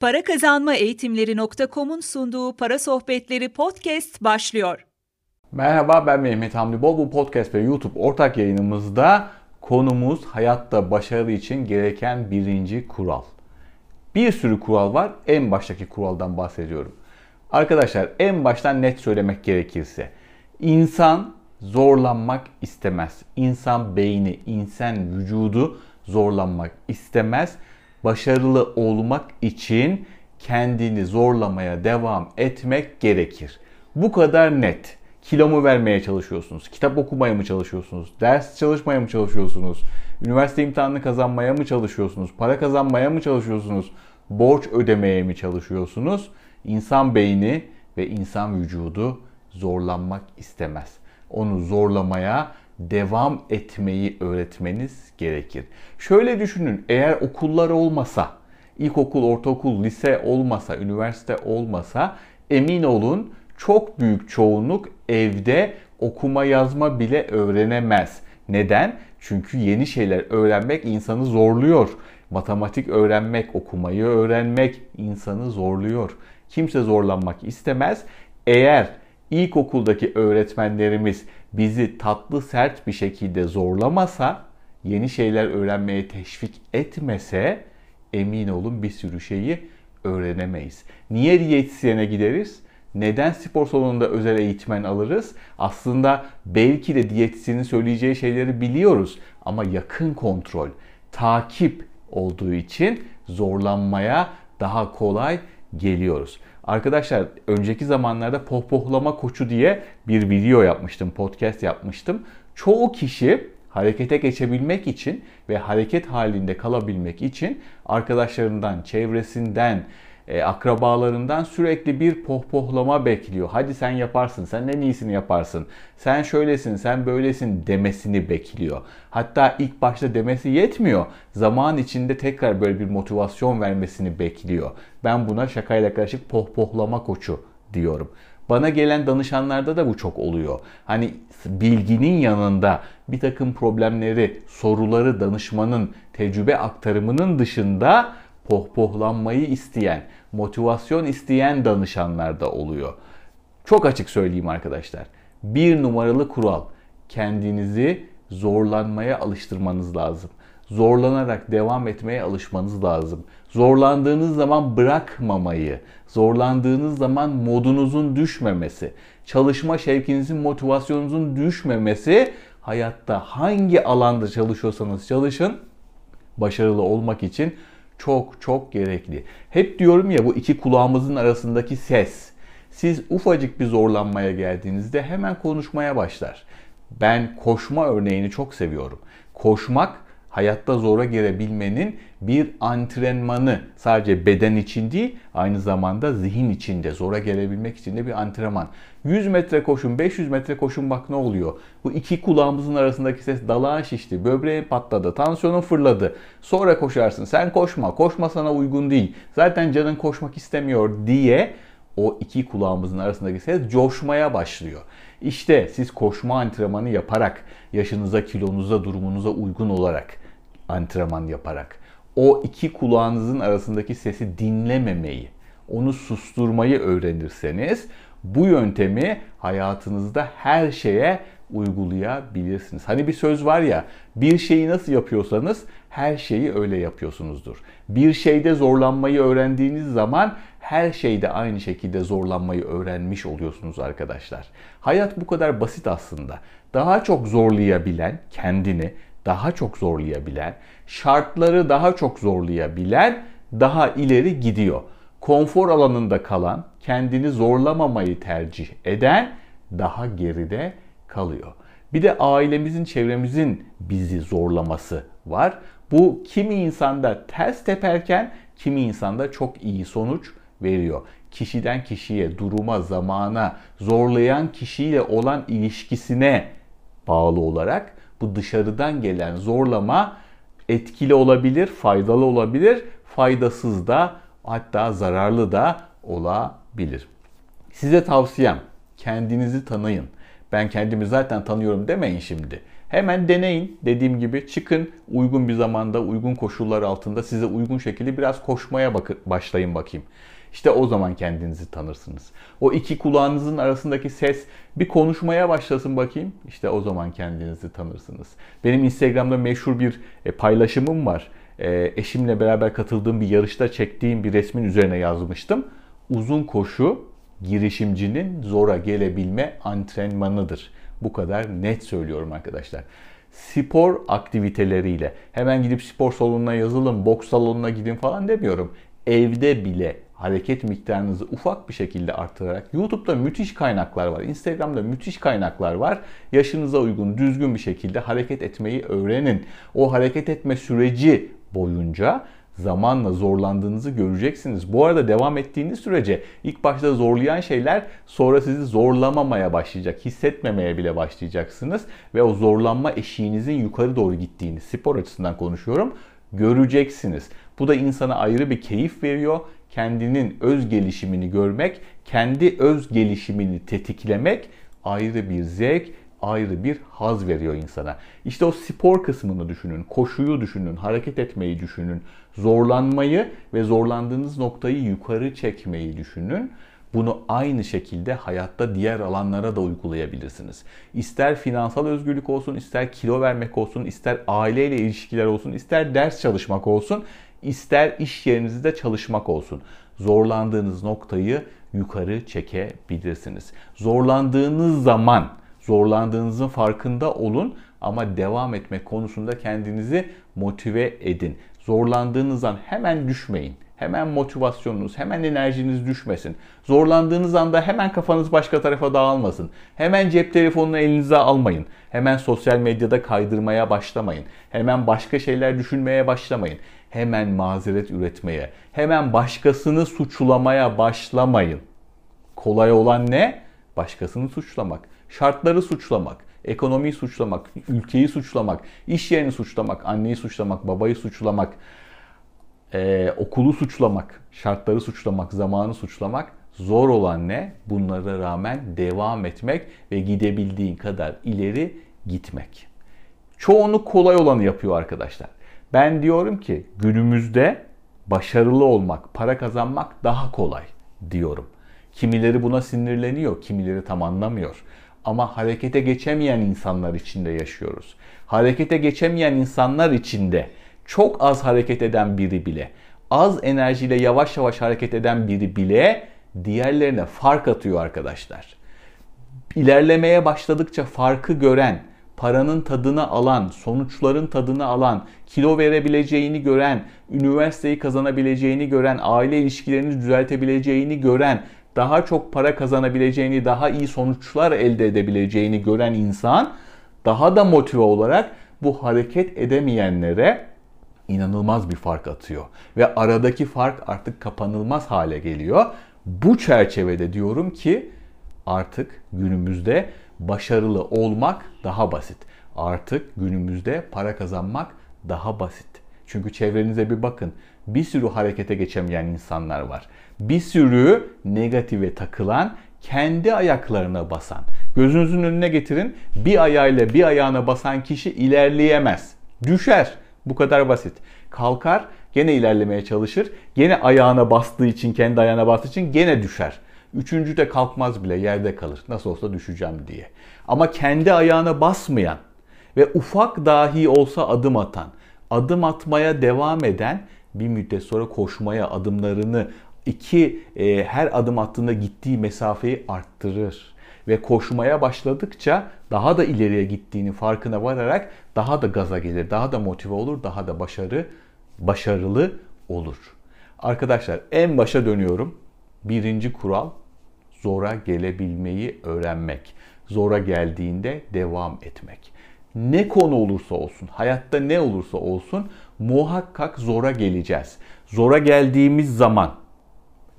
Para Kazanma Eğitimleri.com'un sunduğu Para Sohbetleri podcast başlıyor. Merhaba ben Mehmet Hamdi Bol. Bu podcast ve YouTube ortak yayınımızda konumuz hayatta başarı için gereken birinci kural. Bir sürü kural var. En baştaki kuraldan bahsediyorum. Arkadaşlar en baştan net söylemek gerekirse insan zorlanmak istemez. İnsan beyni, insan vücudu zorlanmak istemez başarılı olmak için kendini zorlamaya devam etmek gerekir. Bu kadar net. Kilo mu vermeye çalışıyorsunuz? Kitap okumaya mı çalışıyorsunuz? Ders çalışmaya mı çalışıyorsunuz? Üniversite imtihanını kazanmaya mı çalışıyorsunuz? Para kazanmaya mı çalışıyorsunuz? Borç ödemeye mi çalışıyorsunuz? İnsan beyni ve insan vücudu zorlanmak istemez. Onu zorlamaya devam etmeyi öğretmeniz gerekir. Şöyle düşünün eğer okullar olmasa, ilkokul, ortaokul, lise olmasa, üniversite olmasa emin olun çok büyük çoğunluk evde okuma yazma bile öğrenemez. Neden? Çünkü yeni şeyler öğrenmek insanı zorluyor. Matematik öğrenmek, okumayı öğrenmek insanı zorluyor. Kimse zorlanmak istemez. Eğer ilkokuldaki öğretmenlerimiz bizi tatlı sert bir şekilde zorlamasa, yeni şeyler öğrenmeye teşvik etmese emin olun bir sürü şeyi öğrenemeyiz. Niye diyetisyene gideriz? Neden spor salonunda özel eğitmen alırız? Aslında belki de diyetisyenin söyleyeceği şeyleri biliyoruz ama yakın kontrol, takip olduğu için zorlanmaya daha kolay geliyoruz. Arkadaşlar önceki zamanlarda pohpohlama koçu diye bir video yapmıştım, podcast yapmıştım. Çoğu kişi harekete geçebilmek için ve hareket halinde kalabilmek için arkadaşlarından, çevresinden, e, akrabalarından sürekli bir pohpohlama bekliyor. Hadi sen yaparsın, sen en iyisini yaparsın. Sen şöylesin, sen böylesin demesini bekliyor. Hatta ilk başta demesi yetmiyor. Zaman içinde tekrar böyle bir motivasyon vermesini bekliyor. Ben buna şakayla karışık pohpohlama koçu diyorum. Bana gelen danışanlarda da bu çok oluyor. Hani bilginin yanında bir takım problemleri, soruları danışmanın, tecrübe aktarımının dışında pohpohlanmayı isteyen, motivasyon isteyen danışanlar da oluyor. Çok açık söyleyeyim arkadaşlar. Bir numaralı kural kendinizi zorlanmaya alıştırmanız lazım. Zorlanarak devam etmeye alışmanız lazım. Zorlandığınız zaman bırakmamayı, zorlandığınız zaman modunuzun düşmemesi, çalışma şevkinizin, motivasyonunuzun düşmemesi hayatta hangi alanda çalışıyorsanız çalışın başarılı olmak için çok çok gerekli. Hep diyorum ya bu iki kulağımızın arasındaki ses. Siz ufacık bir zorlanmaya geldiğinizde hemen konuşmaya başlar. Ben koşma örneğini çok seviyorum. Koşmak hayatta zora girebilmenin bir antrenmanı. Sadece beden için değil, aynı zamanda zihin için de zora gelebilmek için de bir antrenman. 100 metre koşun, 500 metre koşun bak ne oluyor? Bu iki kulağımızın arasındaki ses dalağın şişti, böbreğin patladı, tansiyonun fırladı. Sonra koşarsın. Sen koşma, koşma sana uygun değil. Zaten canın koşmak istemiyor diye o iki kulağımızın arasındaki ses coşmaya başlıyor. İşte siz koşma antrenmanı yaparak, yaşınıza, kilonuza, durumunuza uygun olarak antrenman yaparak o iki kulağınızın arasındaki sesi dinlememeyi, onu susturmayı öğrenirseniz bu yöntemi hayatınızda her şeye uygulayabilirsiniz. Hani bir söz var ya, bir şeyi nasıl yapıyorsanız her şeyi öyle yapıyorsunuzdur. Bir şeyde zorlanmayı öğrendiğiniz zaman her şeyde aynı şekilde zorlanmayı öğrenmiş oluyorsunuz arkadaşlar. Hayat bu kadar basit aslında. Daha çok zorlayabilen kendini, daha çok zorlayabilen, şartları daha çok zorlayabilen daha ileri gidiyor. Konfor alanında kalan, kendini zorlamamayı tercih eden daha geride kalıyor. Bir de ailemizin, çevremizin bizi zorlaması var. Bu kimi insanda ters teperken kimi insanda çok iyi sonuç veriyor. Kişiden kişiye, duruma, zamana, zorlayan kişiyle olan ilişkisine bağlı olarak bu dışarıdan gelen zorlama etkili olabilir, faydalı olabilir, faydasız da hatta zararlı da olabilir. Size tavsiyem kendinizi tanıyın. Ben kendimi zaten tanıyorum demeyin şimdi. Hemen deneyin. Dediğim gibi çıkın uygun bir zamanda, uygun koşullar altında size uygun şekilde biraz koşmaya bakın, başlayın bakayım. İşte o zaman kendinizi tanırsınız. O iki kulağınızın arasındaki ses bir konuşmaya başlasın bakayım. İşte o zaman kendinizi tanırsınız. Benim Instagram'da meşhur bir e, paylaşımım var. E, eşimle beraber katıldığım bir yarışta çektiğim bir resmin üzerine yazmıştım. Uzun koşu girişimcinin zora gelebilme antrenmanıdır. Bu kadar net söylüyorum arkadaşlar. Spor aktiviteleriyle hemen gidip spor salonuna yazılın, boks salonuna gidin falan demiyorum. Evde bile hareket miktarınızı ufak bir şekilde arttırarak YouTube'da müthiş kaynaklar var. Instagram'da müthiş kaynaklar var. Yaşınıza uygun düzgün bir şekilde hareket etmeyi öğrenin. O hareket etme süreci boyunca zamanla zorlandığınızı göreceksiniz. Bu arada devam ettiğiniz sürece ilk başta zorlayan şeyler sonra sizi zorlamamaya başlayacak. Hissetmemeye bile başlayacaksınız ve o zorlanma eşiğinizin yukarı doğru gittiğini spor açısından konuşuyorum göreceksiniz. Bu da insana ayrı bir keyif veriyor. Kendinin öz gelişimini görmek, kendi öz gelişimini tetiklemek ayrı bir zevk, ayrı bir haz veriyor insana. İşte o spor kısmını düşünün, koşuyu düşünün, hareket etmeyi düşünün, zorlanmayı ve zorlandığınız noktayı yukarı çekmeyi düşünün. Bunu aynı şekilde hayatta diğer alanlara da uygulayabilirsiniz. İster finansal özgürlük olsun, ister kilo vermek olsun, ister aileyle ilişkiler olsun, ister ders çalışmak olsun, ister iş yerinizde çalışmak olsun. Zorlandığınız noktayı yukarı çekebilirsiniz. Zorlandığınız zaman zorlandığınızın farkında olun ama devam etmek konusunda kendinizi motive edin. Zorlandığınız an hemen düşmeyin. Hemen motivasyonunuz, hemen enerjiniz düşmesin. Zorlandığınız anda hemen kafanız başka tarafa dağılmasın. Hemen cep telefonunu elinize almayın. Hemen sosyal medyada kaydırmaya başlamayın. Hemen başka şeyler düşünmeye başlamayın. Hemen mazeret üretmeye, hemen başkasını suçlamaya başlamayın. Kolay olan ne? Başkasını suçlamak, şartları suçlamak, ekonomiyi suçlamak, ülkeyi suçlamak, iş yerini suçlamak, anneyi suçlamak, babayı suçlamak, ee, okulu suçlamak, şartları suçlamak, zamanı suçlamak zor olan ne? Bunlara rağmen devam etmek ve gidebildiğin kadar ileri gitmek. Çoğunluk kolay olanı yapıyor arkadaşlar. Ben diyorum ki günümüzde başarılı olmak, para kazanmak daha kolay diyorum. Kimileri buna sinirleniyor, kimileri tam anlamıyor. Ama harekete geçemeyen insanlar içinde yaşıyoruz. Harekete geçemeyen insanlar içinde çok az hareket eden biri bile, az enerjiyle yavaş yavaş hareket eden biri bile diğerlerine fark atıyor arkadaşlar. İlerlemeye başladıkça farkı gören, paranın tadını alan, sonuçların tadını alan, kilo verebileceğini gören, üniversiteyi kazanabileceğini gören, aile ilişkilerini düzeltebileceğini gören, daha çok para kazanabileceğini, daha iyi sonuçlar elde edebileceğini gören insan daha da motive olarak bu hareket edemeyenlere inanılmaz bir fark atıyor. Ve aradaki fark artık kapanılmaz hale geliyor. Bu çerçevede diyorum ki artık günümüzde başarılı olmak daha basit. Artık günümüzde para kazanmak daha basit. Çünkü çevrenize bir bakın. Bir sürü harekete geçemeyen insanlar var. Bir sürü negatife takılan, kendi ayaklarına basan. Gözünüzün önüne getirin. Bir ayağıyla bir ayağına basan kişi ilerleyemez. Düşer. Bu kadar basit. Kalkar, gene ilerlemeye çalışır. Gene ayağına bastığı için, kendi ayağına bastığı için gene düşer. Üçüncü de kalkmaz bile yerde kalır. Nasıl olsa düşeceğim diye. Ama kendi ayağına basmayan ve ufak dahi olsa adım atan, adım atmaya devam eden bir müddet sonra koşmaya adımlarını iki e, her adım attığında gittiği mesafeyi arttırır ve koşmaya başladıkça daha da ileriye gittiğini farkına vararak daha da gaza gelir, daha da motive olur, daha da başarı başarılı olur. Arkadaşlar en başa dönüyorum. Birinci kural zora gelebilmeyi öğrenmek. Zora geldiğinde devam etmek. Ne konu olursa olsun, hayatta ne olursa olsun muhakkak zora geleceğiz. Zora geldiğimiz zaman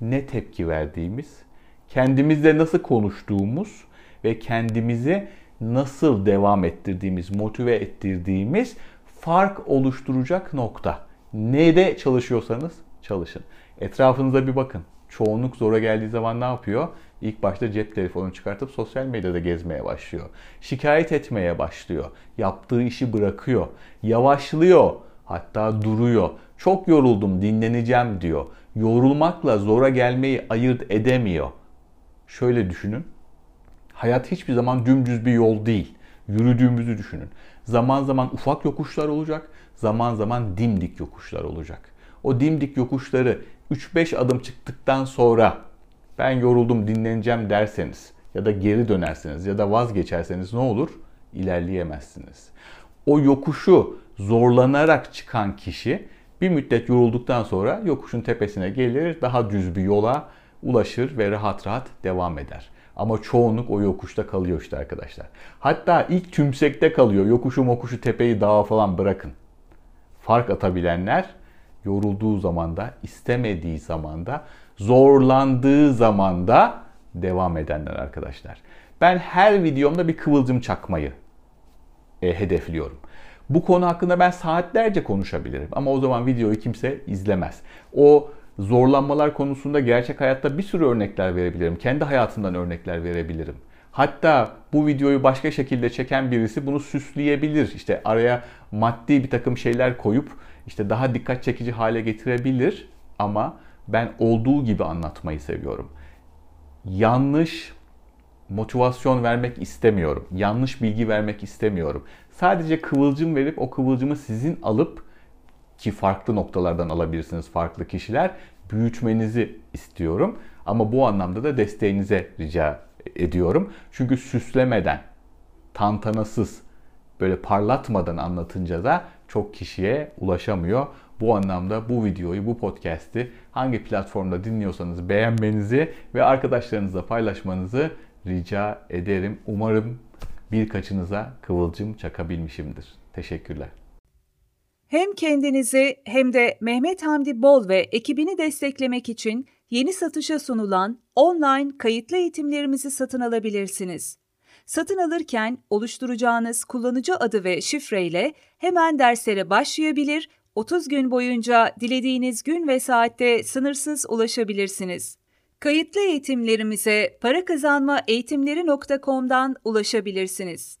ne tepki verdiğimiz, kendimizle nasıl konuştuğumuz ve kendimizi nasıl devam ettirdiğimiz, motive ettirdiğimiz fark oluşturacak nokta. Neyde çalışıyorsanız çalışın. Etrafınıza bir bakın. Çoğunluk zora geldiği zaman ne yapıyor? İlk başta cep telefonunu çıkartıp sosyal medyada gezmeye başlıyor. Şikayet etmeye başlıyor. Yaptığı işi bırakıyor. Yavaşlıyor. Hatta duruyor. Çok yoruldum dinleneceğim diyor. Yorulmakla zora gelmeyi ayırt edemiyor. Şöyle düşünün. Hayat hiçbir zaman dümdüz bir yol değil. Yürüdüğümüzü düşünün. Zaman zaman ufak yokuşlar olacak, zaman zaman dimdik yokuşlar olacak. O dimdik yokuşları 3-5 adım çıktıktan sonra ben yoruldum dinleneceğim derseniz ya da geri dönerseniz ya da vazgeçerseniz ne olur? İlerleyemezsiniz. O yokuşu zorlanarak çıkan kişi bir müddet yorulduktan sonra yokuşun tepesine gelir, daha düz bir yola ulaşır ve rahat rahat devam eder. Ama çoğunluk o yokuşta kalıyor işte arkadaşlar. Hatta ilk tümsekte kalıyor. Yokuşu mokuşu tepeyi dağa falan bırakın. Fark atabilenler yorulduğu zamanda, istemediği zamanda, zorlandığı zamanda devam edenler arkadaşlar. Ben her videomda bir kıvılcım çakmayı e, hedefliyorum. Bu konu hakkında ben saatlerce konuşabilirim ama o zaman videoyu kimse izlemez. O zorlanmalar konusunda gerçek hayatta bir sürü örnekler verebilirim. Kendi hayatımdan örnekler verebilirim. Hatta bu videoyu başka şekilde çeken birisi bunu süsleyebilir. İşte araya maddi bir takım şeyler koyup işte daha dikkat çekici hale getirebilir. Ama ben olduğu gibi anlatmayı seviyorum. Yanlış motivasyon vermek istemiyorum. Yanlış bilgi vermek istemiyorum. Sadece kıvılcım verip o kıvılcımı sizin alıp ki farklı noktalardan alabilirsiniz farklı kişiler büyütmenizi istiyorum. Ama bu anlamda da desteğinize rica ediyorum. Çünkü süslemeden, tantanasız, böyle parlatmadan anlatınca da çok kişiye ulaşamıyor. Bu anlamda bu videoyu, bu podcast'i hangi platformda dinliyorsanız beğenmenizi ve arkadaşlarınızla paylaşmanızı rica ederim. Umarım birkaçınıza kıvılcım çakabilmişimdir. Teşekkürler. Hem kendinizi hem de Mehmet Hamdi Bol ve ekibini desteklemek için yeni satışa sunulan online kayıtlı eğitimlerimizi satın alabilirsiniz. Satın alırken oluşturacağınız kullanıcı adı ve şifreyle hemen derslere başlayabilir, 30 gün boyunca dilediğiniz gün ve saatte sınırsız ulaşabilirsiniz. Kayıtlı eğitimlerimize para kazanma eğitimleri.com'dan ulaşabilirsiniz.